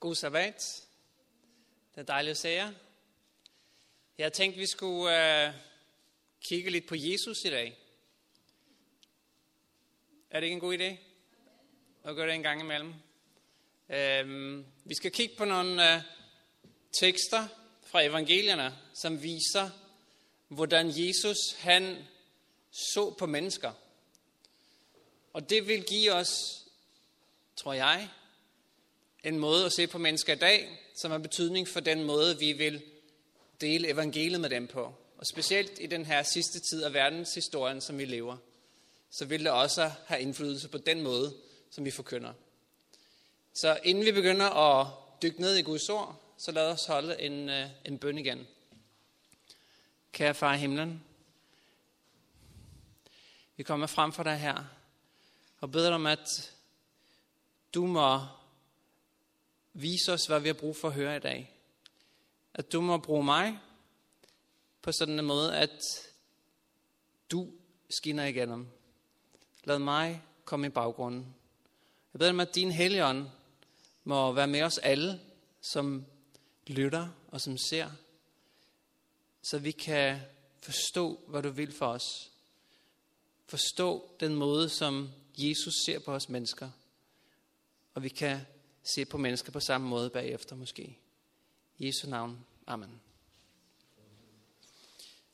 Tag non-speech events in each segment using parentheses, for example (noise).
God sabbat. Det er dejligt at se jer. Jeg tænkte, vi skulle øh, kigge lidt på Jesus i dag. Er det ikke en god idé? At gøre det en gang imellem. Uh, vi skal kigge på nogle øh, tekster fra evangelierne, som viser, hvordan Jesus han så på mennesker. Og det vil give os, tror jeg, en måde at se på mennesker i dag, som har betydning for den måde, vi vil dele evangeliet med dem på. Og specielt i den her sidste tid af verdenshistorien, som vi lever, så vil det også have indflydelse på den måde, som vi forkynder. Så inden vi begynder at dykke ned i Guds ord, så lad os holde en, øh, en bøn igen. Kære far i himlen, vi kommer frem for dig her og beder dig om, at du må vise os, hvad vi har brug for at høre i dag. At du må bruge mig på sådan en måde, at du skinner igennem. Lad mig komme i baggrunden. Jeg beder dig at din helligånd må være med os alle, som lytter og som ser, så vi kan forstå, hvad du vil for os. Forstå den måde, som Jesus ser på os mennesker. Og vi kan se på mennesker på samme måde bagefter måske. I Jesu navn. Amen.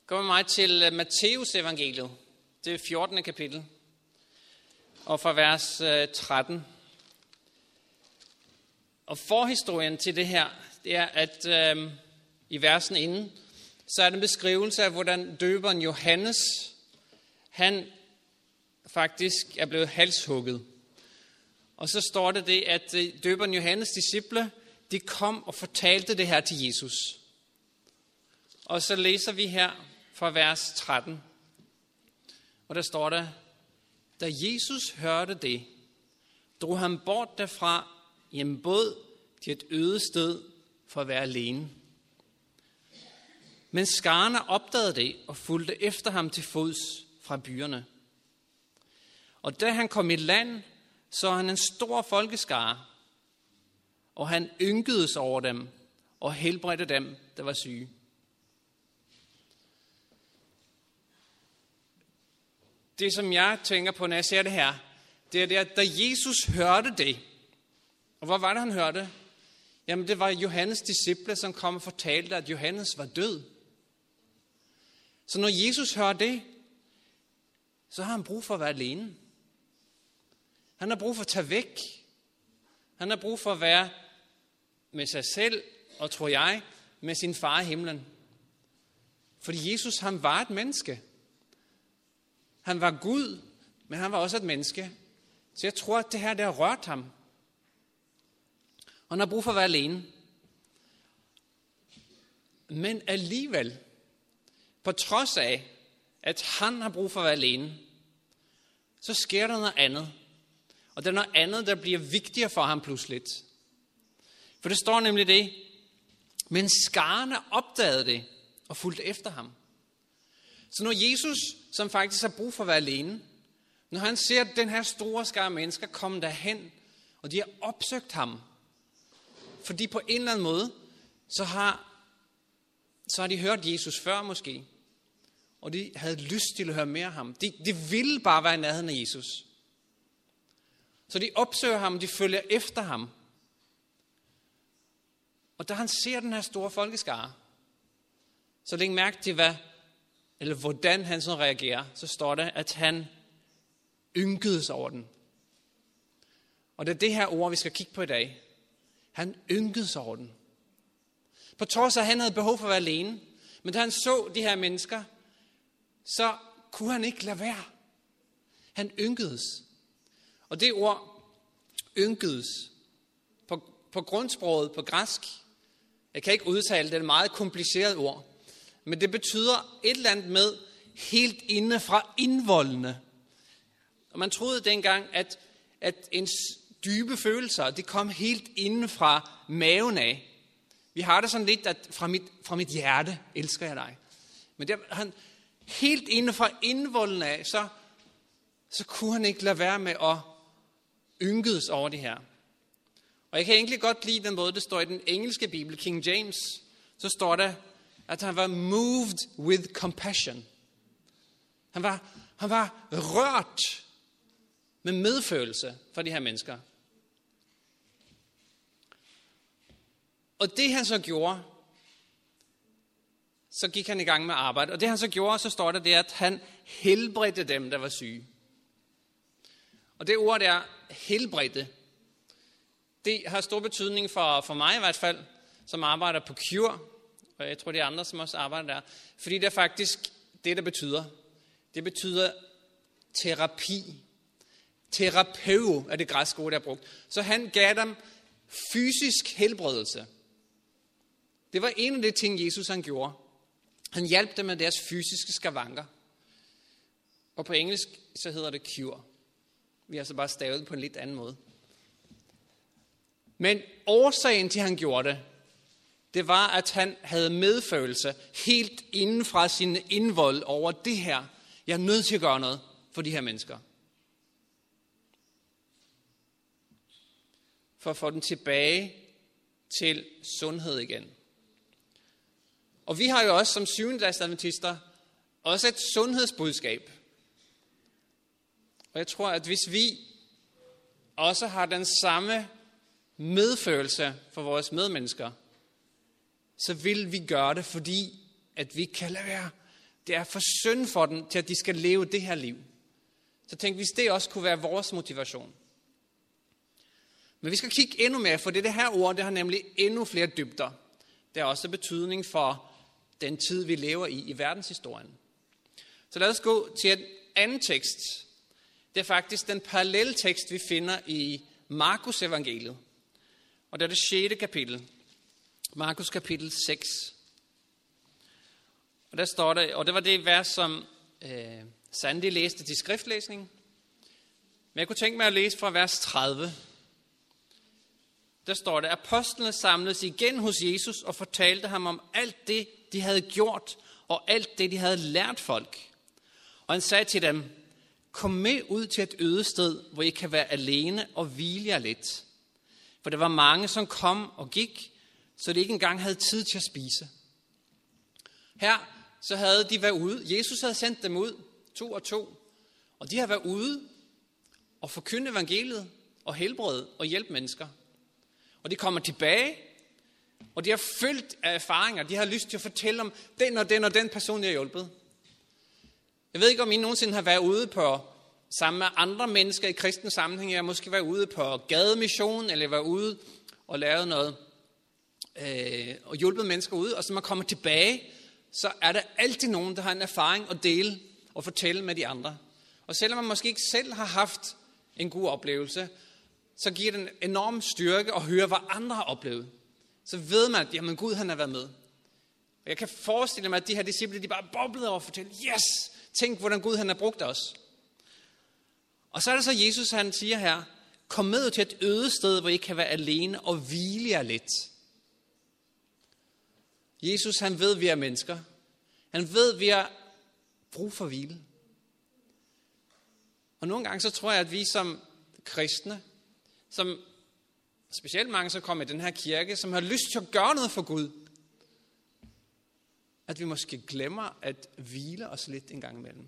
Kom med mig til øh, Matteus evangeliet. Det 14. kapitel. Og fra vers øh, 13. Og forhistorien til det her, det er, at øh, i versen inden, så er det en beskrivelse af, hvordan døberen Johannes, han faktisk er blevet halshugget. Og så står det det, at øh, døberen Johannes disciple, de kom og fortalte det her til Jesus. Og så læser vi her fra vers 13. Og der står der, da Jesus hørte det, drog han bort derfra i en båd til et øde sted for at være alene. Men skarne opdagede det og fulgte efter ham til fods fra byerne. Og da han kom i land, så han en stor folkeskare, og han ynkedes over dem og helbredte dem, der var syge. Det, som jeg tænker på, når jeg ser det her, det er det, at da Jesus hørte det, og hvad var det, han hørte? Jamen, det var Johannes disciple, som kom og fortalte, at Johannes var død. Så når Jesus hører det, så har han brug for at være alene. Han har brug for at tage væk. Han har brug for at være med sig selv, og tror jeg, med sin far i himlen. Fordi Jesus, han var et menneske. Han var Gud, men han var også et menneske. Så jeg tror, at det her, det har rørt ham. Og han har brug for at være alene. Men alligevel, på trods af, at han har brug for at være alene, så sker der noget andet. Og der er noget andet, der bliver vigtigere for ham pludselig. For det står nemlig det, men skarne opdagede det og fulgte efter ham. Så når Jesus, som faktisk har brug for at være alene, når han ser den her store skare mennesker komme derhen, og de har opsøgt ham, fordi på en eller anden måde, så har, så har de hørt Jesus før måske, og de havde lyst til at høre mere af ham. De, de ville bare være i nærheden af Jesus. Så de opsøger ham, de følger efter ham. Og da han ser den her store folkeskare, så læg mærke til, hvad, eller hvordan han så reagerer. Så står det, at han ynkedes over den. Og det er det her ord, vi skal kigge på i dag. Han ynkedes over den. På trods af, at han havde behov for at være alene. Men da han så de her mennesker, så kunne han ikke lade være. Han ynkedes. Og det ord, ynkedes, på, på grundsproget, på græsk, jeg kan ikke udtale det, er et meget kompliceret ord, men det betyder et eller andet med helt inde fra indvoldene. Og man troede dengang, at, at ens dybe følelser, det kom helt inde fra maven af. Vi har det sådan lidt, at fra mit, fra mit hjerte elsker jeg dig. Men det, han, helt inde fra indvolden af, så, så kunne han ikke lade være med at ynkedes over det her. Og jeg kan egentlig godt lide den måde, det står i den engelske bibel, King James, så står der, at han var moved with compassion. Han var, han var rørt med medfølelse for de her mennesker. Og det han så gjorde, så gik han i gang med arbejde. Og det han så gjorde, så står der det, at han helbredte dem, der var syge. Og det ord der, helbredte, det har stor betydning for, for mig i hvert fald, som arbejder på Cure, og jeg tror, det er andre, som også arbejder der. Fordi det er faktisk det, der betyder. Det betyder terapi. Terapeu er det græske ord, der er brugt. Så han gav dem fysisk helbredelse. Det var en af de ting, Jesus han gjorde. Han hjalp dem med deres fysiske skavanker. Og på engelsk, så hedder det cure. Vi har så bare stavet på en lidt anden måde. Men årsagen til, at han gjorde det, det var, at han havde medfølelse helt inden fra sin indvold over det her. Jeg er nødt til at gøre noget for de her mennesker. For at få dem tilbage til sundhed igen. Og vi har jo også som syvende adventister også et sundhedsbudskab. Og jeg tror, at hvis vi også har den samme medfølelse for vores medmennesker, så vil vi gøre det, fordi at vi kan lade være. Det er for synd for dem til, at de skal leve det her liv. Så tænk, hvis det også kunne være vores motivation. Men vi skal kigge endnu mere, for det, det her ord, det har nemlig endnu flere dybder. Det har også betydning for den tid, vi lever i i verdenshistorien. Så lad os gå til en anden tekst. Det er faktisk den parallelle tekst, vi finder i Markus evangeliet. Og det er det 6. kapitel. Markus kapitel 6. Og der står der, og det var det vers, som øh, Sandy læste til skriftlæsning. Men jeg kunne tænke mig at læse fra vers 30. Der står der, apostlene samledes igen hos Jesus og fortalte ham om alt det, de havde gjort, og alt det, de havde lært folk. Og han sagde til dem, kom med ud til et øde sted, hvor I kan være alene og hvile jer lidt. For der var mange, som kom og gik, så de ikke engang havde tid til at spise. Her så havde de været ude. Jesus havde sendt dem ud, to og to. Og de har været ude og forkynde evangeliet og helbrede og hjælpe mennesker. Og de kommer tilbage, og de har følt af erfaringer. De har lyst til at fortælle om den og den og den person, de har hjulpet. Jeg ved ikke, om I nogensinde har været ude på sammen med andre mennesker i kristen sammenhæng. Jeg har måske været ude på gademission, eller været ude og lavet noget, øh, og hjulpet mennesker ud. Og så man kommer tilbage, så er der altid nogen, der har en erfaring at dele og fortælle med de andre. Og selvom man måske ikke selv har haft en god oplevelse, så giver det en enorm styrke at høre, hvad andre har oplevet. Så ved man, at jamen, Gud han har været med. Og jeg kan forestille mig, at de her disciple, de bare boblede over og fortælle, yes, tænk, hvordan Gud han har brugt os. Og så er det så, Jesus han siger her, kom med til et øde sted, hvor I kan være alene og hvile jer lidt. Jesus han ved, at vi er mennesker. Han ved, at vi har brug for hvile. Og nogle gange så tror jeg, at vi som kristne, som specielt mange, så kommer i den her kirke, som har lyst til at gøre noget for Gud, at vi måske glemmer at hvile os lidt en gang imellem.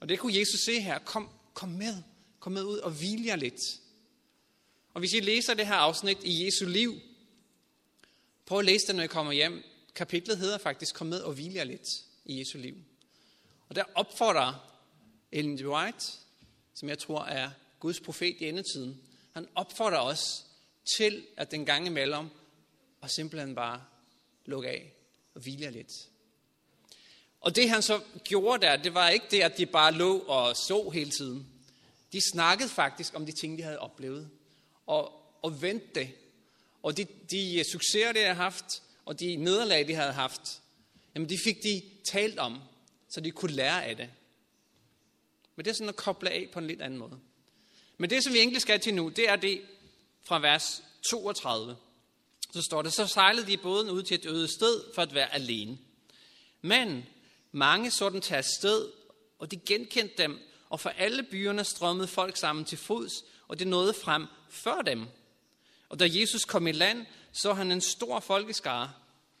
Og det kunne Jesus se her. Kom, kom med. Kom med ud og hvile jer lidt. Og hvis I læser det her afsnit i Jesu liv, prøv at læse det, når I kommer hjem. Kapitlet hedder faktisk, kom med og hvile jer lidt i Jesu liv. Og der opfordrer Ellen White, som jeg tror er Guds profet i endetiden, han opfordrer os til at den gang imellem og simpelthen bare lukke af og hvile lidt. Og det han så gjorde der, det var ikke det, at de bare lå og så hele tiden. De snakkede faktisk om de ting, de havde oplevet. Og, og vendte det. Og de, de succeser, de havde haft, og de nederlag, de havde haft, jamen de fik de talt om, så de kunne lære af det. Men det er sådan at koble af på en lidt anden måde. Men det, som vi egentlig skal til nu, det er det fra vers 32. Så står det, så sejlede de båden ud til et øde sted for at være alene. Men mange så den tage sted, og de genkendte dem, og fra alle byerne strømmede folk sammen til fods, og det nåede frem før dem. Og da Jesus kom i land, så han en stor folkeskare,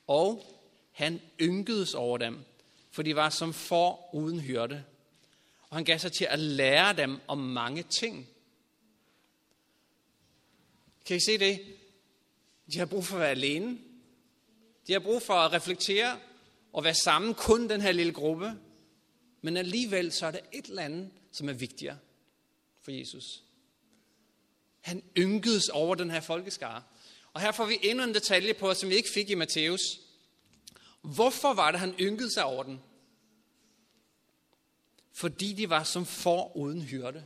og han ynkedes over dem, for de var som får uden hyrde. Og han gav sig til at lære dem om mange ting. Kan I se det? De har brug for at være alene. De har brug for at reflektere og være sammen, kun den her lille gruppe. Men alligevel så er der et eller andet, som er vigtigere for Jesus. Han ynkedes over den her folkeskare. Og her får vi endnu en detalje på, som vi ikke fik i Matthæus. Hvorfor var det, han ynkede sig over den? Fordi de var som får uden hyrde.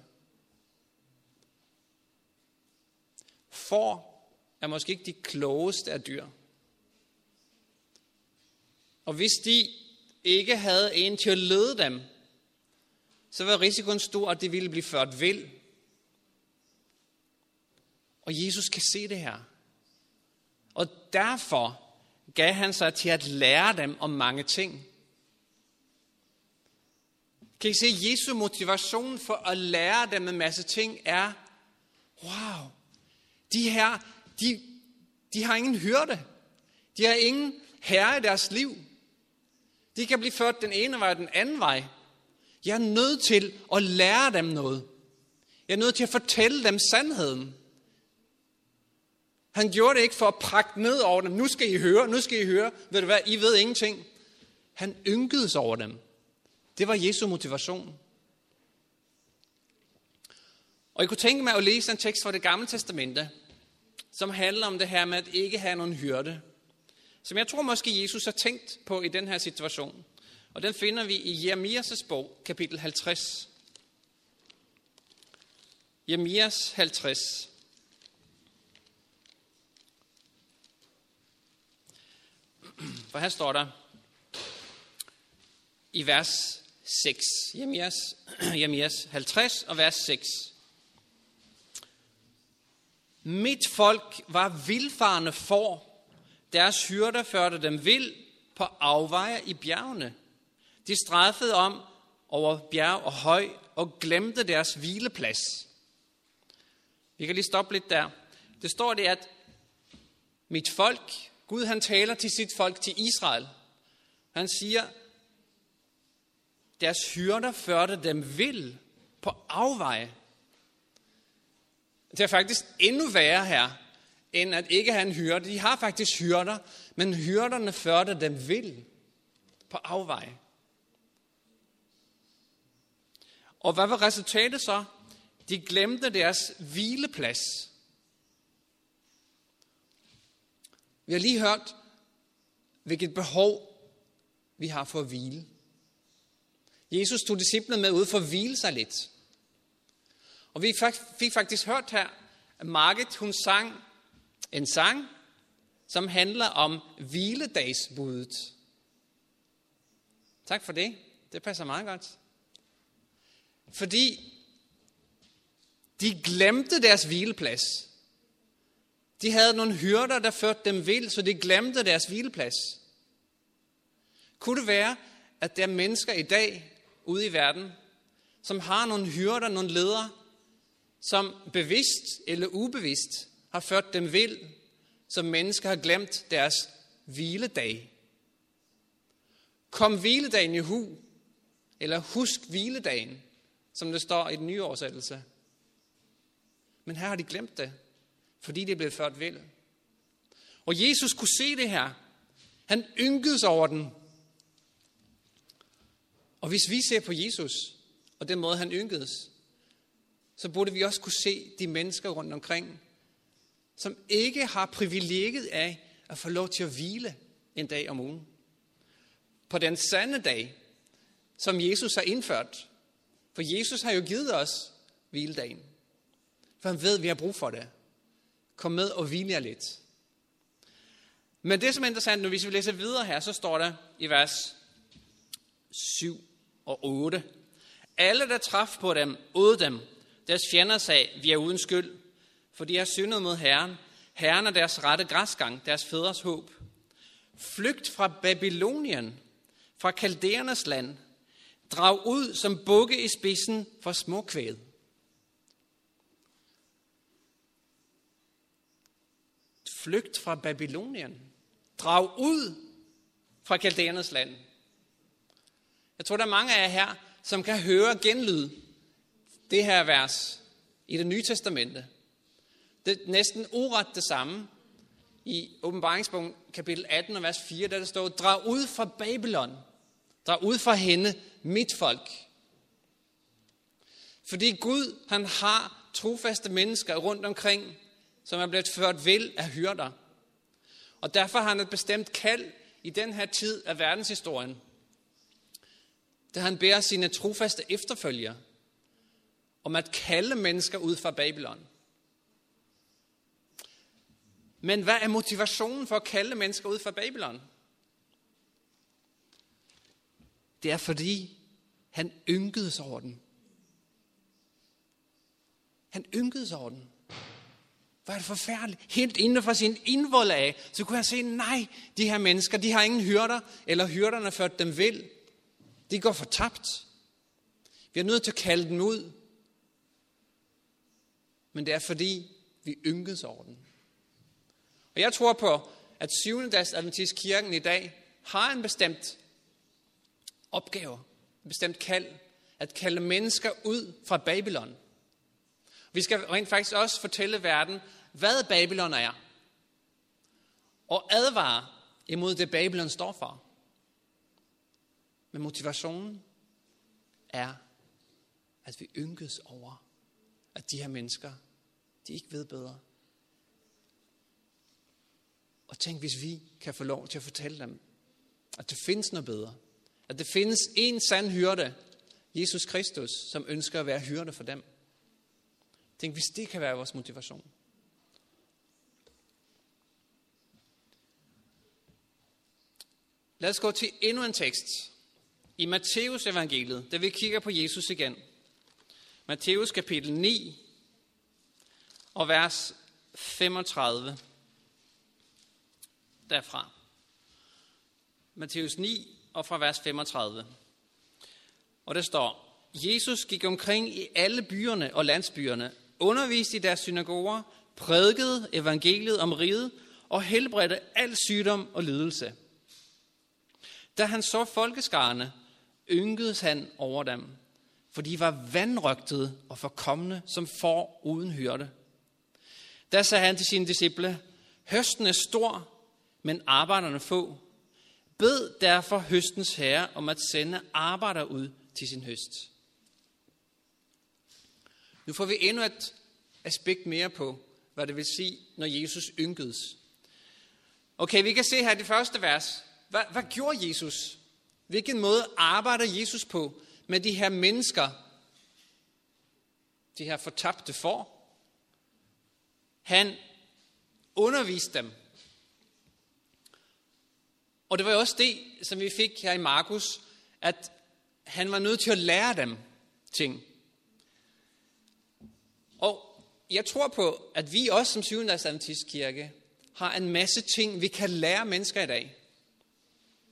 For er måske ikke de klogeste af dyr. Og hvis de ikke havde en til at lede dem, så var risikoen stor, at de ville blive ført vild. Og Jesus kan se det her. Og derfor gav han sig til at lære dem om mange ting. Kan I se, Jesu motivation for at lære dem en masse ting er, wow, de her, de, de har ingen hyrde. De har ingen herre i deres liv. De kan blive ført den ene vej og den anden vej. Jeg er nødt til at lære dem noget. Jeg er nødt til at fortælle dem sandheden. Han gjorde det ikke for at prakke ned over dem. Nu skal I høre, nu skal I høre. Ved du hvad, I ved ingenting. Han ynkedes over dem. Det var Jesu motivation. Og jeg kunne tænke mig at læse en tekst fra det gamle testamente, som handler om det her med at ikke have nogen hyrde. Som jeg tror måske Jesus har tænkt på i den her situation. Og den finder vi i Jeremias' bog, kapitel 50. Jeremias 50. For her står der i vers 6, Jeremias, (clears throat) Jeremias 50 og vers 6. Mit folk var vildfarne for, deres hyrder førte dem vild på afveje i bjergene. De straffede om over bjerg og høj og glemte deres hvileplads. Vi kan lige stoppe lidt der. Det står det, at mit folk, Gud han taler til sit folk, til Israel. Han siger, deres hyrder førte dem vild på afveje. Det er faktisk endnu værre her, end at ikke have en hyrde. De har faktisk hyrder, men hyrderne førte dem vild på afvej. Og hvad var resultatet så? De glemte deres hvileplads. Vi har lige hørt, hvilket behov vi har for at hvile. Jesus tog disciplene med ud for at hvile sig lidt. Og vi fik faktisk hørt her, at Margit hun sang en sang, som handler om hviledagsbuddet. Tak for det. Det passer meget godt. Fordi de glemte deres hvileplads. De havde nogle hyrder, der førte dem vild, så de glemte deres hvileplads. Kunne det være, at der er mennesker i dag ude i verden, som har nogle hyrder, nogle ledere, som bevidst eller ubevidst har ført dem vild, som mennesker har glemt deres hviledag. Kom hviledagen i hu, eller husk hviledagen som det står i den nye oversættelse. Men her har de glemt det, fordi det er blevet ført vild. Og Jesus kunne se det her. Han ynkedes over den. Og hvis vi ser på Jesus, og den måde han ynkedes, så burde vi også kunne se de mennesker rundt omkring, som ikke har privilegiet af at få lov til at hvile en dag om ugen. På den sande dag, som Jesus har indført, for Jesus har jo givet os hviledagen. For han ved, at vi har brug for det. Kom med og hvile jer lidt. Men det, som er interessant nu, hvis vi læser videre her, så står der i vers 7 og 8. Alle, der traf på dem, åd dem. Deres fjender sagde, vi er uden skyld, for de har syndet mod Herren. Herren er deres rette græsgang, deres fædres håb. Flygt fra Babylonien, fra Kaldæernes land, Drag ud som bukke i spidsen for småkvæd. flygt fra Babylonien. Drag ud fra Kaldæernes land. Jeg tror, der er mange af jer her, som kan høre genlyd det her vers i det nye testamente. Det er næsten uret det samme i åbenbaringsbogen kapitel 18 og vers 4, der der står, drag ud fra Babylon, drag ud fra hende, mit folk. Fordi Gud, han har trofaste mennesker rundt omkring, som er blevet ført vel af hyrder. Og derfor har han et bestemt kald i den her tid af verdenshistorien, da han bærer sine trofaste efterfølgere om at kalde mennesker ud fra Babylon. Men hvad er motivationen for at kalde mennesker ud fra Babylon? Det er fordi, han ynkede sig over den. Han ynkede sig over den. Hvor er det forfærdeligt. Helt inden for sin indvold af, så kunne han se, nej, de her mennesker, de har ingen hyrder, eller hyrderne ført dem vil. De går fortabt. Vi er nødt til at kalde dem ud. Men det er fordi, vi ynkes over den. Og jeg tror på, at 7. dags Adventist kirken i dag har en bestemt opgave, en bestemt kald, at kalde mennesker ud fra Babylon. Vi skal rent faktisk også fortælle verden, hvad Babylon er. Og advare imod det, Babylon står for. Men motivationen er, at vi ynkes over, at de her mennesker, de ikke ved bedre. Og tænk, hvis vi kan få lov til at fortælle dem, at det findes noget bedre. At det findes en sand hyrde, Jesus Kristus, som ønsker at være hyrde for dem. Tænk, hvis det kan være vores motivation. Lad os gå til endnu en tekst. I Matteus evangeliet, da vi kigger på Jesus igen. Matteus kapitel 9 og vers 35 derfra. Matthæus 9 og fra vers 35. Og der står, Jesus gik omkring i alle byerne og landsbyerne, underviste i deres synagoger, prædikede evangeliet om riget og helbredte al sygdom og lidelse. Da han så folkeskarne, ynkedes han over dem, for de var vandrygtede og forkommende som får uden hyrde. Da sagde han til sine disciple, høsten er stor, men arbejderne få. Bed derfor høstens herre om at sende arbejder ud til sin høst. Nu får vi endnu et aspekt mere på, hvad det vil sige, når Jesus ynkedes. Okay, vi kan se her i det første vers. Hvad, hvad gjorde Jesus? Hvilken måde arbejder Jesus på med de her mennesker? De her fortabte får. Han underviste dem og det var jo også det, som vi fik her i Markus, at han var nødt til at lære dem ting. Og jeg tror på, at vi også som syvendags kirke har en masse ting, vi kan lære mennesker i dag.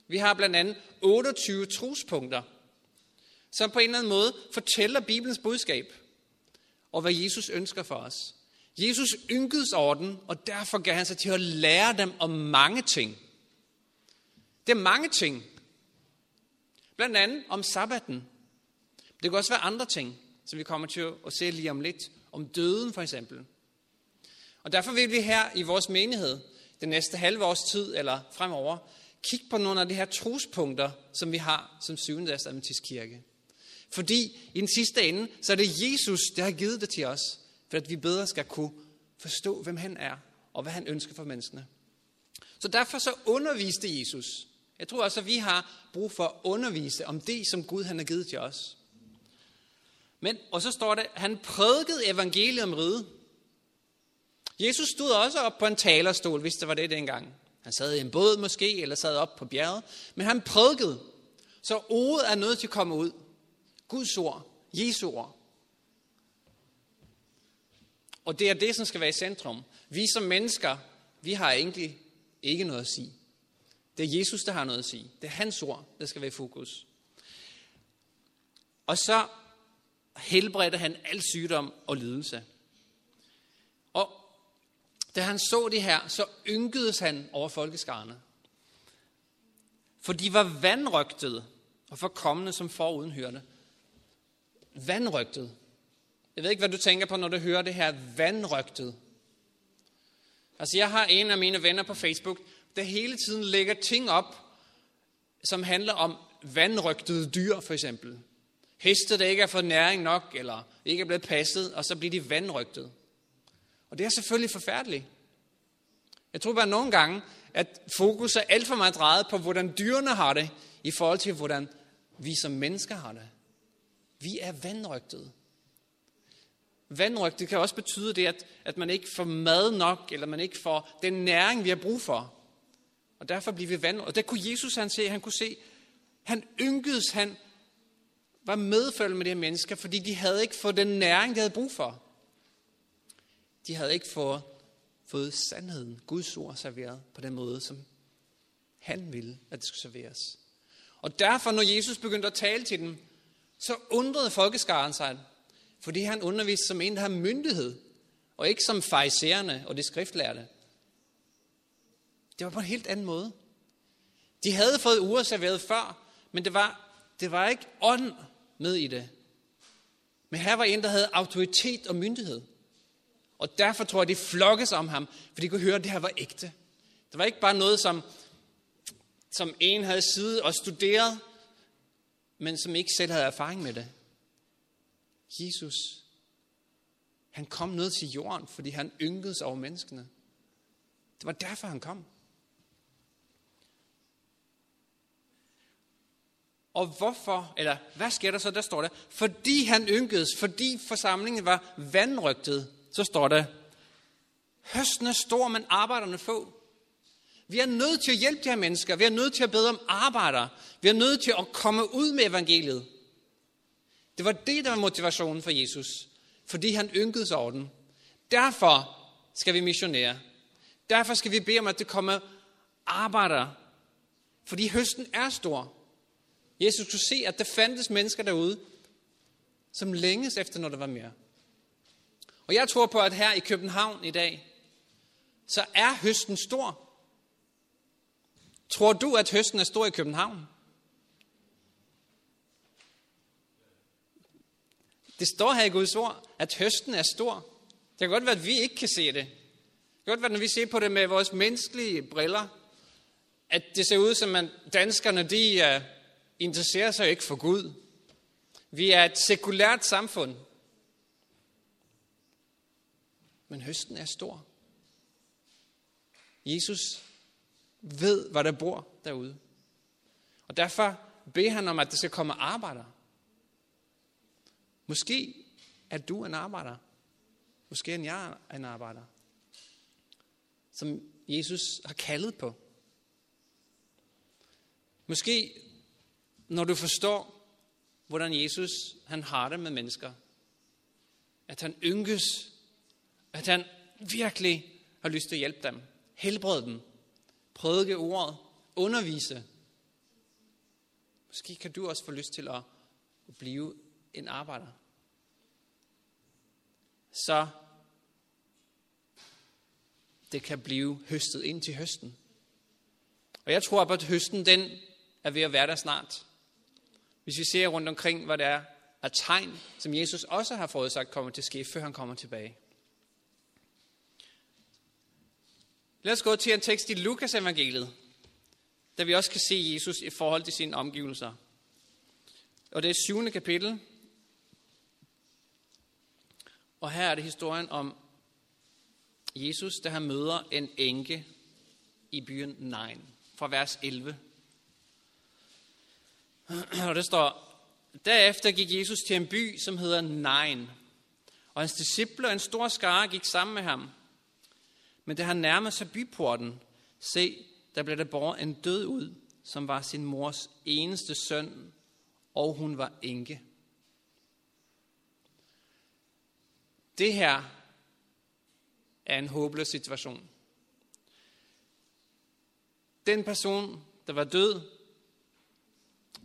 Vi har blandt andet 28 trospunkter, som på en eller anden måde fortæller Bibelens budskab og hvad Jesus ønsker for os. Jesus ynkedes over den, og derfor gav han sig til at lære dem om mange ting. Det er mange ting. Blandt andet om sabbaten. Det kan også være andre ting, som vi kommer til at se lige om lidt. Om døden for eksempel. Og derfor vil vi her i vores menighed, den næste halve års tid eller fremover, kigge på nogle af de her trospunkter, som vi har som 7. Adventist kirke. Fordi i den sidste ende, så er det Jesus, der har givet det til os, for at vi bedre skal kunne forstå, hvem han er, og hvad han ønsker for menneskene. Så derfor så underviste Jesus jeg tror også, at vi har brug for at undervise om det, som Gud han har givet til os. Men, og så står det, han prædikede evangeliet om riget. Jesus stod også op på en talerstol, hvis det var det dengang. Han sad i en båd måske, eller sad op på bjerget. Men han prædikede. Så ordet er nødt til at komme ud. Guds ord. Jesu ord. Og det er det, som skal være i centrum. Vi som mennesker, vi har egentlig ikke noget at sige. Det er Jesus, der har noget at sige. Det er hans ord, der skal være i fokus. Og så helbredte han al sygdom og lidelse. Og Da han så det her, så ynkedes han over folkeskarne. For de var vandrygtede og forkommende som foruden hørte. Vandrygtede. Jeg ved ikke, hvad du tænker på, når du hører det her vandrygtet. Altså, jeg har en af mine venner på Facebook, der hele tiden lægger ting op, som handler om vandrygtede dyr, for eksempel. Heste, der ikke har fået næring nok, eller ikke er blevet passet, og så bliver de vandrygtede. Og det er selvfølgelig forfærdeligt. Jeg tror bare nogle gange, at fokus er alt for meget drejet på, hvordan dyrene har det, i forhold til, hvordan vi som mennesker har det. Vi er Vandrygt, det kan også betyde det, at, at man ikke får mad nok, eller man ikke får den næring, vi har brug for. Og derfor bliver vi vandrygt. Og der kunne Jesus han se, han kunne se, han ynkedes, han var medfølende med de her mennesker, fordi de havde ikke fået den næring, de havde brug for. De havde ikke fået, fået sandheden, Guds ord serveret på den måde, som han ville, at det skulle serveres. Og derfor, når Jesus begyndte at tale til dem, så undrede folkeskaren sig, fordi han underviste som en, der har myndighed, og ikke som fejserende og de skriftlærte. Det var på en helt anden måde. De havde fået uger serveret før, men det var, det var ikke ånd med i det. Men her var en, der havde autoritet og myndighed. Og derfor tror jeg, de flokkes om ham, for de kunne høre, at det her var ægte. Det var ikke bare noget, som, som en havde siddet og studeret, men som ikke selv havde erfaring med det. Jesus, han kom ned til jorden, fordi han ynkedes over menneskene. Det var derfor, han kom. Og hvorfor, eller hvad sker der så? Der står der, fordi han ynkedes, fordi forsamlingen var vandrygtet, så står der, høsten er stor, men arbejderne få. Vi er nødt til at hjælpe de her mennesker. Vi er nødt til at bede om arbejder. Vi er nødt til at komme ud med evangeliet. Det var det, der var motivationen for Jesus. Fordi han ynkede sig over den. Derfor skal vi missionere. Derfor skal vi bede om, at det kommer arbejder. Fordi høsten er stor. Jesus kunne se, at der fandtes mennesker derude, som længes efter, når der var mere. Og jeg tror på, at her i København i dag, så er høsten stor. Tror du, at høsten er stor i København? Det står her i Guds ord, at høsten er stor. Det kan godt være, at vi ikke kan se det. Det kan godt være, når vi ser på det med vores menneskelige briller, at det ser ud som, at danskerne de uh, interesserer sig ikke for Gud. Vi er et sekulært samfund. Men høsten er stor. Jesus ved, hvad der bor derude. Og derfor beder han om, at der skal komme arbejdere. Måske er du en arbejder. Måske er jeg en arbejder. Som Jesus har kaldet på. Måske når du forstår, hvordan Jesus han har det med mennesker. At han ynkes. At han virkelig har lyst til at hjælpe dem. Helbrede dem prædike ordet, undervise. Måske kan du også få lyst til at blive en arbejder. Så det kan blive høstet ind til høsten. Og jeg tror, at høsten den er ved at være der snart. Hvis vi ser rundt omkring, hvad det er af tegn, som Jesus også har forudsagt kommer til at ske, før han kommer tilbage. Lad os gå til en tekst i Lukas evangeliet, der vi også kan se Jesus i forhold til sine omgivelser. Og det er syvende kapitel. Og her er det historien om Jesus, der han møder en enke i byen Nain, fra vers 11. (clears throat) Og det står, derefter gik Jesus til en by, som hedder Nain, og hans disciple og en stor skare gik sammen med ham. Men da han nærmede sig byporten, se, der blev der båret en død ud, som var sin mors eneste søn, og hun var enke. Det her er en håbløs situation. Den person, der var død,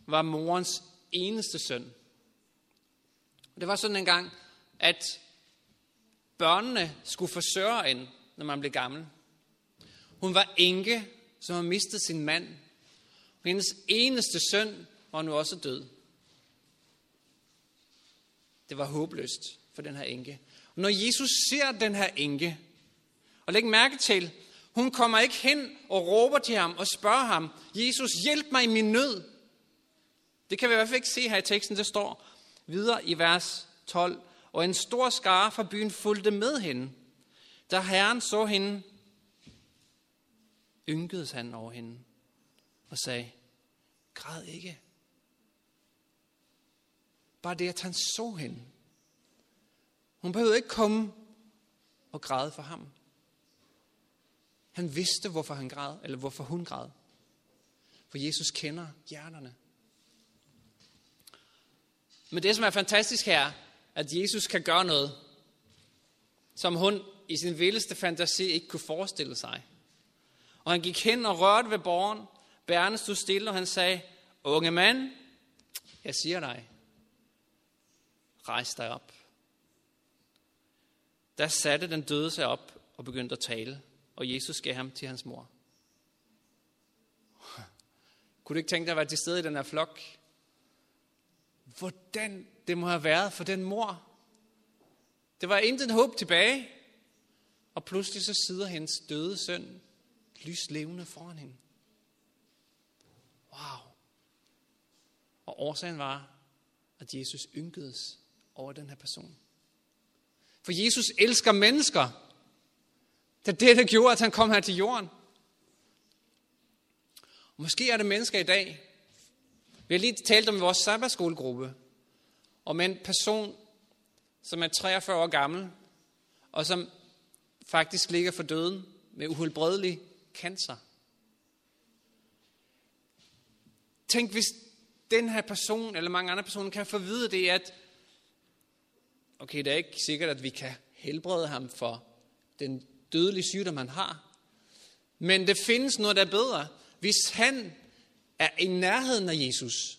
var morens eneste søn. Det var sådan en gang, at børnene skulle forsørge en, når man blev gammel. Hun var enke, som havde mistet sin mand. Hendes eneste søn var nu også død. Det var håbløst for den her enke. Når Jesus ser den her enke, og læg mærke til, hun kommer ikke hen og råber til ham og spørger ham, Jesus, hjælp mig i min nød. Det kan vi i hvert fald ikke se her i teksten, det står videre i vers 12. Og en stor skare fra byen fulgte med hende. Da Herren så hende, ynkedes han over hende og sagde, græd ikke. Bare det, at han så hende. Hun behøvede ikke komme og græde for ham. Han vidste, hvorfor han græd, eller hvorfor hun græd. For Jesus kender hjerterne. Men det, som er fantastisk her, at Jesus kan gøre noget, som hun i sin vildeste fantasi ikke kunne forestille sig. Og han gik hen og rørte ved borgen. Bærende stod stille, og han sagde, Unge mand, jeg siger dig, rejs dig op. Der satte den døde sig op og begyndte at tale, og Jesus gav ham til hans mor. Kunne du ikke tænke dig at være til stede i den her flok? Hvordan det må have været for den mor. Det var intet håb tilbage. Og pludselig så sidder hendes døde søn lys levende foran hende. Wow. Og årsagen var, at Jesus ynkedes over den her person. For Jesus elsker mennesker. Det er det, der gjorde, at han kom her til jorden. Og måske er det mennesker i dag. Vi har lige talt om i vores sabbatskolegruppe, om en person, som er 43 år gammel, og som faktisk ligger for døden med uhelbredelig cancer. Tænk, hvis den her person, eller mange andre personer, kan få vide det, at okay, det er ikke sikkert, at vi kan helbrede ham for den dødelige sygdom, han har. Men det findes noget, der er bedre. Hvis han er i nærheden af Jesus,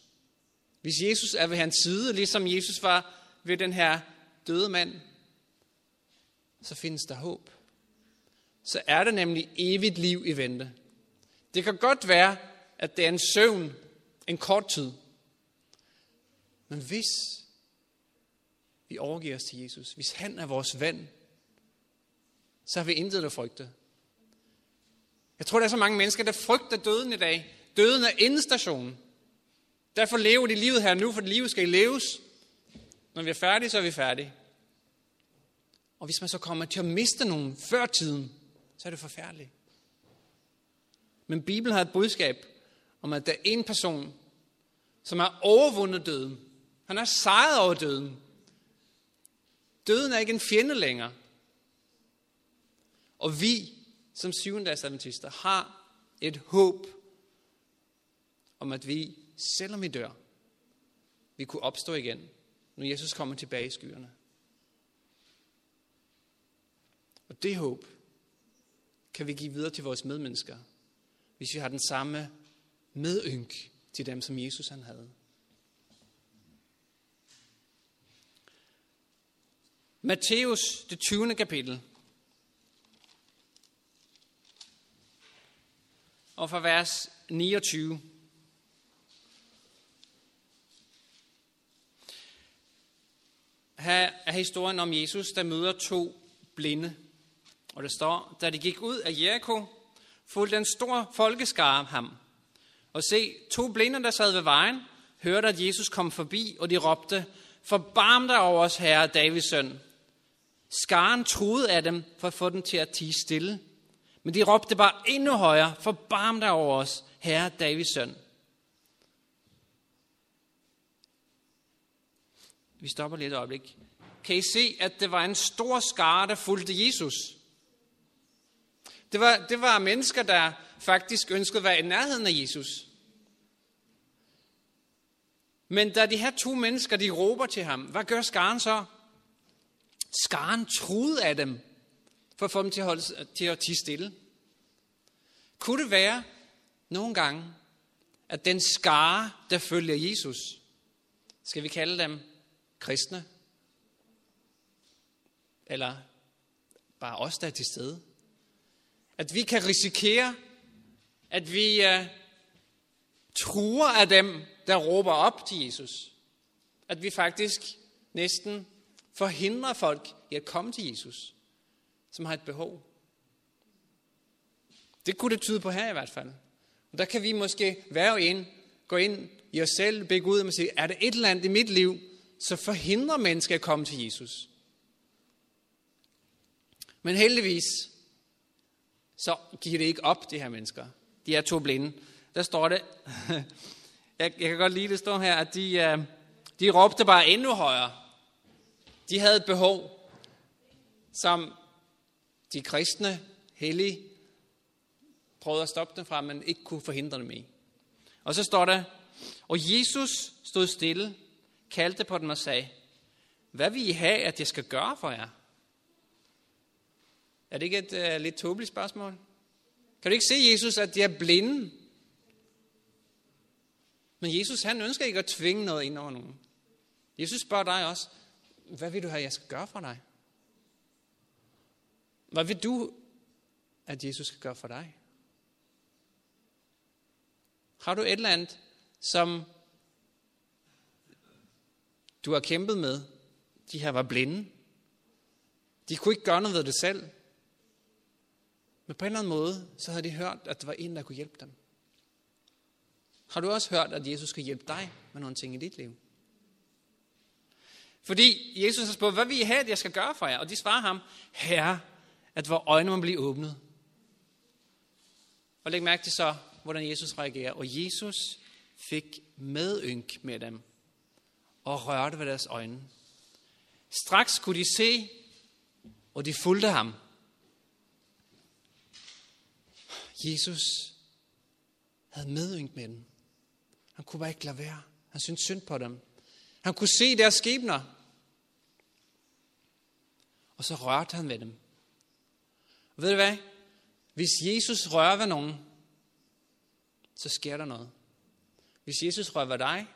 hvis Jesus er ved hans side, ligesom Jesus var ved den her døde mand, så findes der håb. Så er der nemlig evigt liv i vente. Det kan godt være, at det er en søvn, en kort tid. Men hvis vi overgiver os til Jesus, hvis han er vores ven, så har vi intet at frygte. Jeg tror, der er så mange mennesker, der frygter døden i dag. Døden er endestationen. Derfor lever de livet her nu, for livet skal leves. Når vi er færdige, så er vi færdige. Og hvis man så kommer til at miste nogen før tiden, så er det forfærdeligt. Men Bibelen har et budskab om, at der er en person, som har overvundet døden. Han har sejret over døden. Døden er ikke en fjende længere. Og vi, som syvendags adventister, har et håb om, at vi selvom vi dør, vi kunne opstå igen, når Jesus kommer tilbage i skyerne. Og det håb kan vi give videre til vores medmennesker, hvis vi har den samme medynk til dem, som Jesus han havde. Matthæus, det 20. kapitel. Og fra vers 29. Her er historien om Jesus, der møder to blinde. Og det står, da de gik ud af Jericho, fulgte en stor folkeskare ham. Og se, to blinde, der sad ved vejen, hørte, at Jesus kom forbi, og de råbte, Forbarm dig over os, herre Davids søn. Skaren troede af dem for at få dem til at tige stille. Men de råbte bare endnu højere, Forbarm dig over os, herre Davids søn. Vi stopper lidt et øjeblik. Kan I se, at det var en stor skare, der fulgte Jesus? Det var, det var mennesker, der faktisk ønskede at være i nærheden af Jesus. Men da de her to mennesker, de råber til ham, hvad gør skaren så? Skaren troede af dem, for at få dem til at, holde, til at tige stille. Kunne det være nogle gange, at den skare, der følger Jesus, skal vi kalde dem kristne, eller bare os, der er til stede, At vi kan risikere, at vi uh, truer af dem, der råber op til Jesus. At vi faktisk næsten forhindrer folk i at komme til Jesus, som har et behov. Det kunne det tyde på her i hvert fald. Og der kan vi måske være en, gå ind i os selv, bede ud og sige, er der et eller andet i mit liv, så forhindrer mennesker at komme til Jesus. Men heldigvis, så giver det ikke op, de her mennesker. De er to blinde. Der står det, (laughs) jeg, jeg kan godt lide det står her, at de, øh, de råbte bare endnu højere. De havde et behov, som de kristne, hellige, prøvede at stoppe dem fra, men ikke kunne forhindre dem i. Og så står der, og Jesus stod stille, kaldte på dem og sagde, hvad vil I have, at jeg skal gøre for jer? Er det ikke et uh, lidt tåbeligt spørgsmål? Kan du ikke se, Jesus, at de er blinde? Men Jesus, han ønsker ikke at tvinge noget ind over nogen. Jesus spørger dig også, hvad vil du have, jeg skal gøre for dig? Hvad vil du, at Jesus skal gøre for dig? Har du et eller andet, som du har kæmpet med? De her var blinde. De kunne ikke gøre noget ved det selv. Men på en eller anden måde, så havde de hørt, at der var en, der kunne hjælpe dem. Har du også hørt, at Jesus skal hjælpe dig med nogle ting i dit liv? Fordi Jesus har spurgt, hvad vil I have, at jeg skal gøre for jer? Og de svarer ham, herre, at vores øjne må blive åbnet. Og læg mærke til så, hvordan Jesus reagerer. Og Jesus fik medynk med dem og rørte ved deres øjne. Straks kunne de se, og de fulgte ham. Jesus havde medynk med dem. Han kunne bare ikke lade være. Han syntes synd på dem. Han kunne se deres skæbner. Og så rørte han ved dem. Og ved du hvad? Hvis Jesus rører ved nogen, så sker der noget. Hvis Jesus rører ved dig,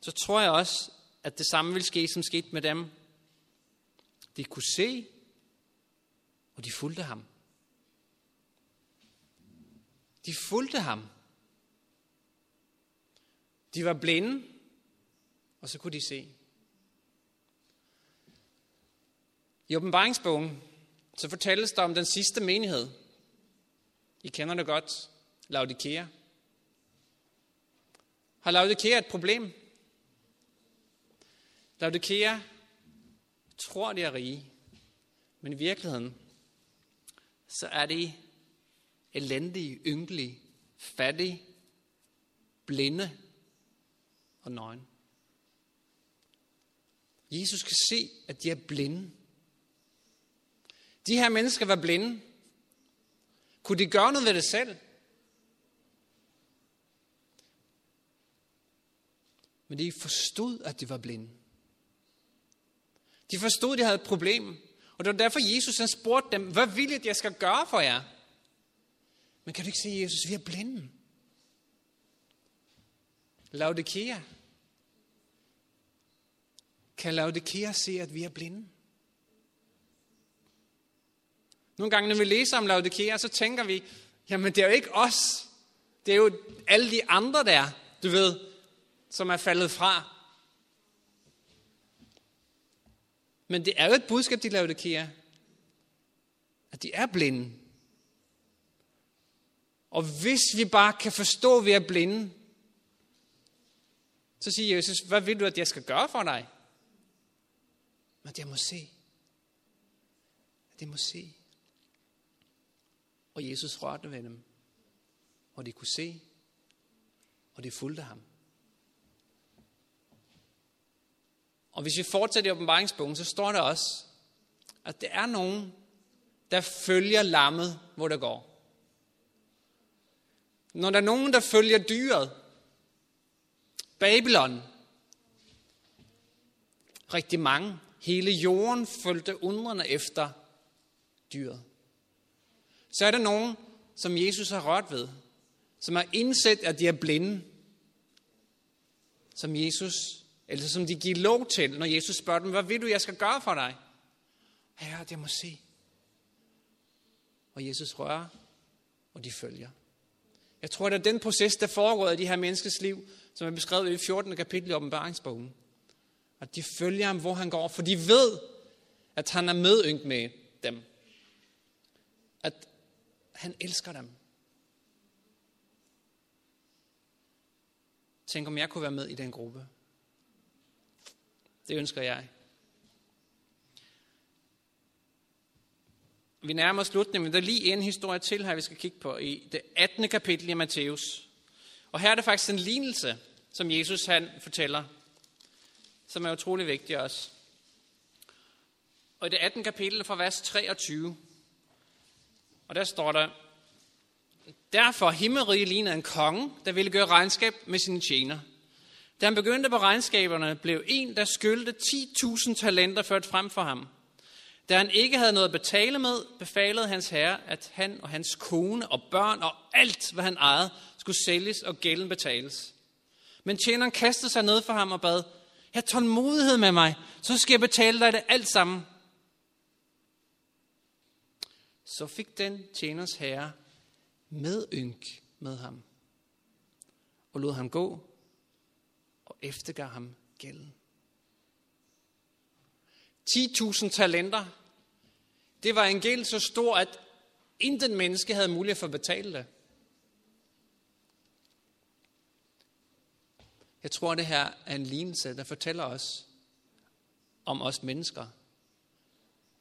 så tror jeg også, at det samme vil ske, som skete med dem. De kunne se, og de fulgte ham. De fulgte ham. De var blinde, og så kunne de se. I åbenbaringsbogen, så fortælles der om den sidste menighed. I kender det godt, Laodikea. Har Laodikea et problem? Laodikea tror, de er rige, men i virkeligheden, så er de elendige, ynkelige, fattige, blinde og nøgen. Jesus kan se, at de er blinde. De her mennesker var blinde. Kunne de gøre noget ved det selv? Men de forstod, at de var blinde. De forstod, at de havde et problem. Og det var derfor, Jesus han spurgte dem, hvad vil I, at jeg skal gøre for jer? Men kan du ikke se, Jesus, vi er blinde. Laodikea. Kan Laodikea se, at vi er blinde? Nogle gange, når vi læser om Laodikea, så tænker vi, jamen det er jo ikke os. Det er jo alle de andre der, du ved, som er faldet fra. Men det er jo et budskab, de Laodikea, At de er blinde. Og hvis vi bare kan forstå, at vi er blinde, så siger Jesus, hvad vil du, at jeg skal gøre for dig? Men jeg må se. Det må se. Og Jesus rørte ved dem. Og de kunne se. Og de fulgte ham. Og hvis vi fortsætter i åbenbaringsbogen, så står der også, at det er nogen, der følger lammet, hvor der går. Når der er nogen, der følger dyret, Babylon, rigtig mange, hele jorden følte undrende efter dyret. Så er der nogen, som Jesus har rørt ved, som har indset, at de er blinde, som Jesus eller som de giver lov til, når Jesus spørger dem, hvad vil du, jeg skal gøre for dig? Herre, det må se. og Jesus rører, og de følger. Jeg tror, det er den proces, der foregår i de her menneskers liv, som er beskrevet i 14. kapitel i åbenbaringsbogen. At de følger ham, hvor han går, for de ved, at han er medyngt med dem. Han elsker dem. Tænk, om jeg kunne være med i den gruppe. Det ønsker jeg. Vi nærmer os slutningen, men der er lige en historie til her, vi skal kigge på i det 18. kapitel i Matthæus. Og her er det faktisk en lignelse, som Jesus han fortæller, som er utrolig vigtig også. Og i det 18. kapitel fra vers 23, og der står der, Derfor himmeriget ligner en konge, der ville gøre regnskab med sine tjener. Da han begyndte på regnskaberne, blev en, der skyldte 10.000 talenter ført frem for ham. Da han ikke havde noget at betale med, befalede hans herre, at han og hans kone og børn og alt, hvad han ejede, skulle sælges og gælden betales. Men tjeneren kastede sig ned for ham og bad, Her tålmodighed med mig, så skal jeg betale dig det alt sammen. Så fik den tjeners herre med ynk med ham, og lod ham gå, og eftergav ham gælden. 10.000 talenter. Det var en gæld så stor, at intet menneske havde mulighed for at betale det. Jeg tror, det her er en lignelse, der fortæller os om os mennesker.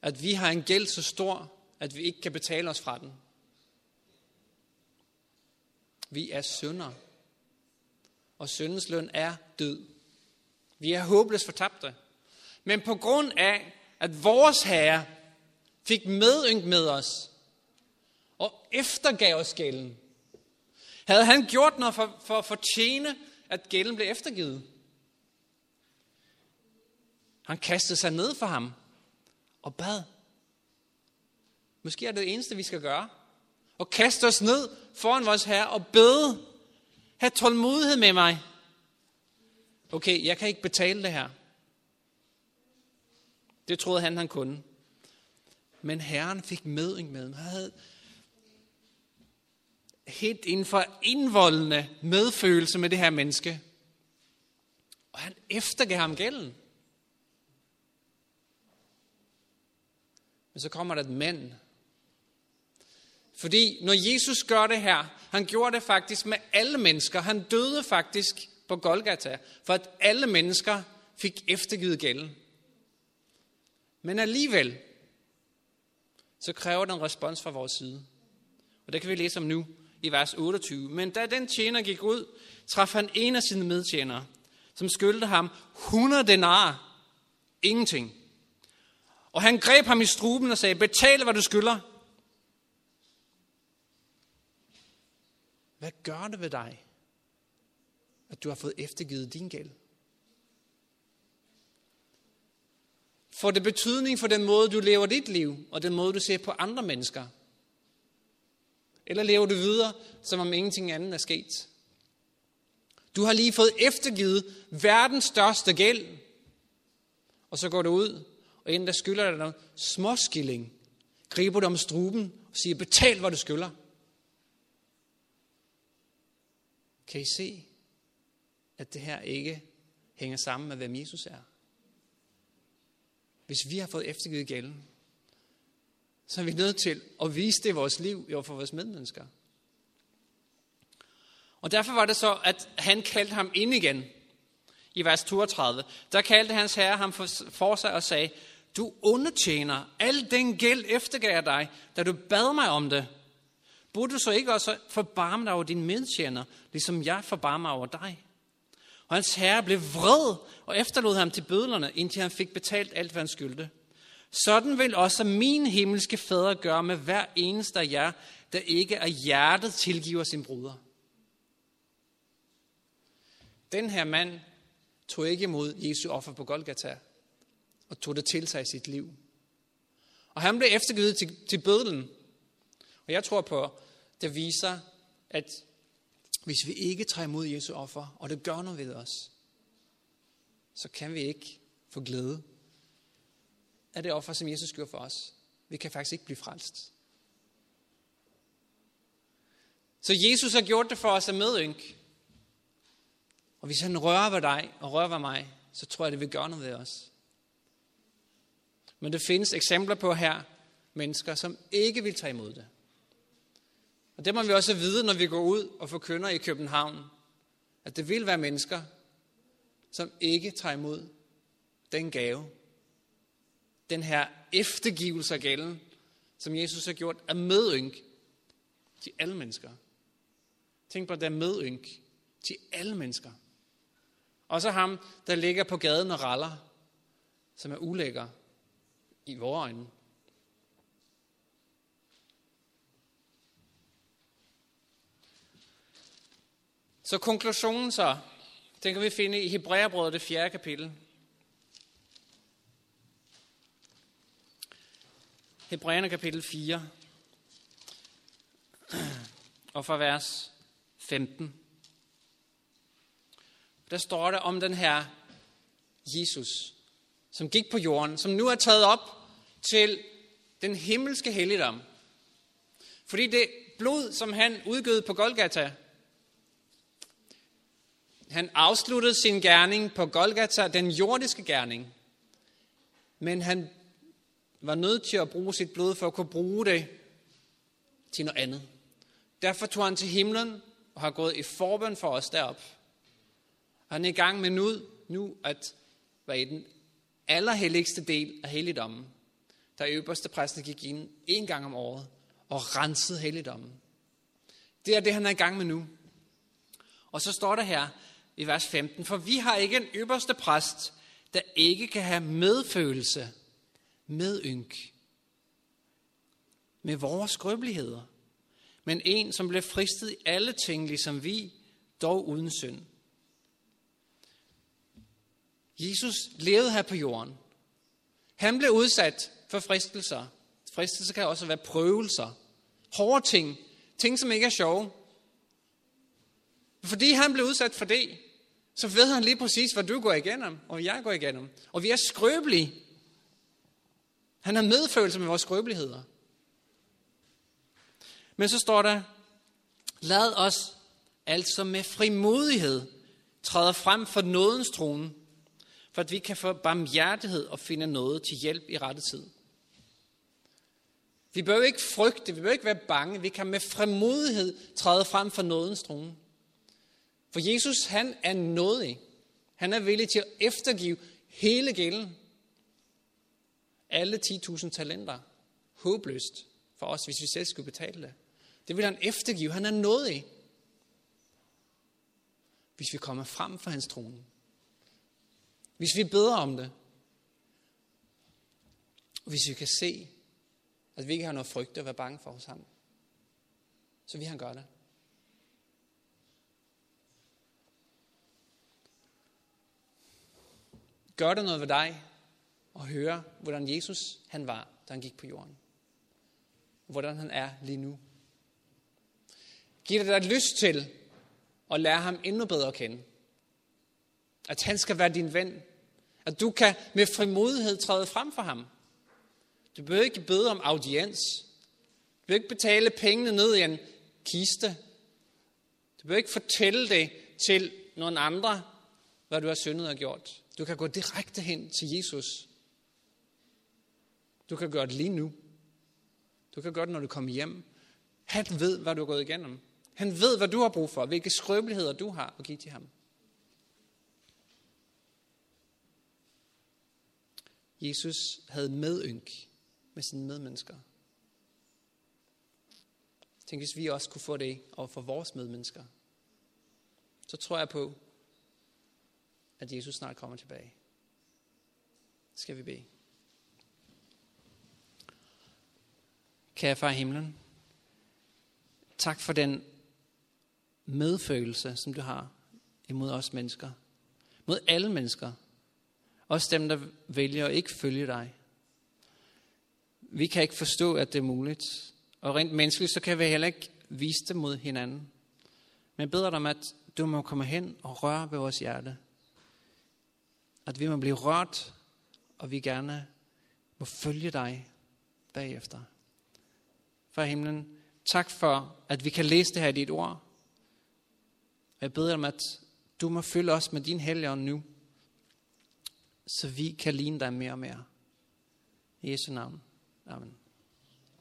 At vi har en gæld så stor, at vi ikke kan betale os fra den. Vi er synder. Og syndens løn er død. Vi er håbløst fortabte. Men på grund af, at vores Herre fik medynk med os, og eftergav os gælden, havde han gjort noget for, for at fortjene, at gælden blev eftergivet. Han kastede sig ned for ham og bad. Måske er det det eneste, vi skal gøre. Og kaste os ned foran vores Herre og bede. Ha' tålmodighed med mig. Okay, jeg kan ikke betale det her. Det troede han, han kunne. Men Herren fik medynk med ham. Han havde helt inden for indvoldende medfølelse med det her menneske. Og han eftergav ham gælden. Men så kommer der et mand, fordi når Jesus gør det her, han gjorde det faktisk med alle mennesker. Han døde faktisk på Golgata, for at alle mennesker fik eftergivet gælden. Men alligevel, så kræver den respons fra vores side. Og det kan vi læse om nu i vers 28. Men da den tjener gik ud, traf han en af sine medtjenere, som skyldte ham 100 denarer. Ingenting. Og han greb ham i struben og sagde, betal hvad du skylder. Hvad gør det ved dig, at du har fået eftergivet din gæld? Får det betydning for den måde, du lever dit liv, og den måde, du ser på andre mennesker? Eller lever du videre, som om ingenting andet er sket? Du har lige fået eftergivet verdens største gæld, og så går du ud, og inden der skylder dig noget småskilling, griber du om struben og siger, betal, hvad du skylder. Kan I se, at det her ikke hænger sammen med, hvem Jesus er? Hvis vi har fået eftergivet gælden, så er vi nødt til at vise det i vores liv over for vores medmennesker. Og derfor var det så, at han kaldte ham ind igen. I vers 32, der kaldte hans herre ham for sig og sagde, du undertjener al den gæld eftergav dig, da du bad mig om det. Burde du så ikke også forbarme dig over din medtjener, ligesom jeg forbarmer over dig? Og hans herre blev vred og efterlod ham til bødlerne, indtil han fik betalt alt, hvad han skyldte. Sådan vil også min himmelske fader gøre med hver eneste af jer, der ikke af hjertet tilgiver sin bruder. Den her mand tog ikke imod Jesu offer på Golgata og tog det til sig i sit liv. Og han blev eftergivet til, til bødlen. Og jeg tror på, det viser, at hvis vi ikke tager imod Jesu offer, og det gør noget ved os, så kan vi ikke få glæde af det offer, som Jesus gjorde for os. Vi kan faktisk ikke blive frelst. Så Jesus har gjort det for os af medynk. Og hvis han rører ved dig og rører ved mig, så tror jeg, det vil gøre noget ved os. Men det findes eksempler på her, mennesker, som ikke vil tage imod det. Og det må vi også vide, når vi går ud og forkynder i København, at det vil være mennesker, som ikke tager imod den gave, den her eftergivelse af gælden, som Jesus har gjort af medynk til alle mennesker. Tænk på, at der er medynk til alle mennesker. Og så ham, der ligger på gaden og raller, som er ulækker i vores øjne. Så konklusionen så, den kan vi finde i Hebræerbrevet, det fjerde kapitel. Hebræerne kapitel 4, (clears throat) og fra vers 15. Der står der om den her Jesus, som gik på jorden, som nu er taget op til den himmelske helligdom. Fordi det blod, som han udgød på Golgata, han afsluttede sin gerning på Golgata, den jordiske gerning. Men han var nødt til at bruge sit blod for at kunne bruge det til noget andet. Derfor tog han til himlen og har gået i forbøn for os derop. Og han er i gang med nu, nu at være i den allerhelligste del af helligdommen. Der øverste præsten gik ind en gang om året og rensede helligdommen. Det er det, han er i gang med nu. Og så står der her i vers 15, for vi har ikke en øverste præst, der ikke kan have medfølelse med ynk med vores skrøbeligheder, men en, som blev fristet i alle ting, ligesom vi, dog uden synd. Jesus levede her på jorden. Han blev udsat for fristelser. Fristelser kan også være prøvelser. Hårde ting. Ting, som ikke er sjove. Fordi han blev udsat for det, så ved han lige præcis, hvad du går igennem, og jeg går igennem. Og vi er skrøbelige. Han har medfølelse med vores skrøbeligheder. Men så står der, lad os altså med frimodighed træde frem for nådens trone, for at vi kan få barmhjertighed og finde noget til hjælp i rette tid. Vi bør ikke frygte, vi bør ikke være bange, vi kan med frimodighed træde frem for nådens trone. For Jesus, han er nådig. Han er villig til at eftergive hele gælden. Alle 10.000 talenter. Håbløst for os, hvis vi selv skulle betale det. Det vil han eftergive. Han er nådig. Hvis vi kommer frem for hans trone. Hvis vi beder om det. Hvis vi kan se, at vi ikke har noget frygt at være bange for hos ham. Så vil han gøre det. Gør det noget ved dig at høre, hvordan Jesus han var, da han gik på jorden? Hvordan han er lige nu? Giver det dig lyst til at lære ham endnu bedre at kende? At han skal være din ven? At du kan med frimodighed træde frem for ham? Du behøver ikke bede om audiens. Du behøver ikke betale pengene ned i en kiste. Du behøver ikke fortælle det til nogen andre, hvad du har syndet og gjort. Du kan gå direkte hen til Jesus. Du kan gøre det lige nu. Du kan gøre det, når du kommer hjem. Han ved, hvad du har gået igennem. Han ved, hvad du har brug for, hvilke skrøbeligheder du har at give til ham. Jesus havde medynk med sine medmennesker. Tænk, hvis vi også kunne få det over for vores medmennesker. Så tror jeg på, at Jesus snart kommer tilbage. Skal vi bede. Kære far i himlen, tak for den medfølelse, som du har imod os mennesker. Mod alle mennesker. Også dem, der vælger at ikke følge dig. Vi kan ikke forstå, at det er muligt. Og rent menneskeligt, så kan vi heller ikke vise det mod hinanden. Men jeg beder dig om, at du må komme hen og røre ved vores hjerte at vi må blive rørt, og vi gerne må følge dig bagefter. For himlen, Tak for, at vi kan læse det her i dit ord. Jeg beder om, at du må fylde os med din helligånd nu, så vi kan ligne dig mere og mere. I Jesu navn. Amen.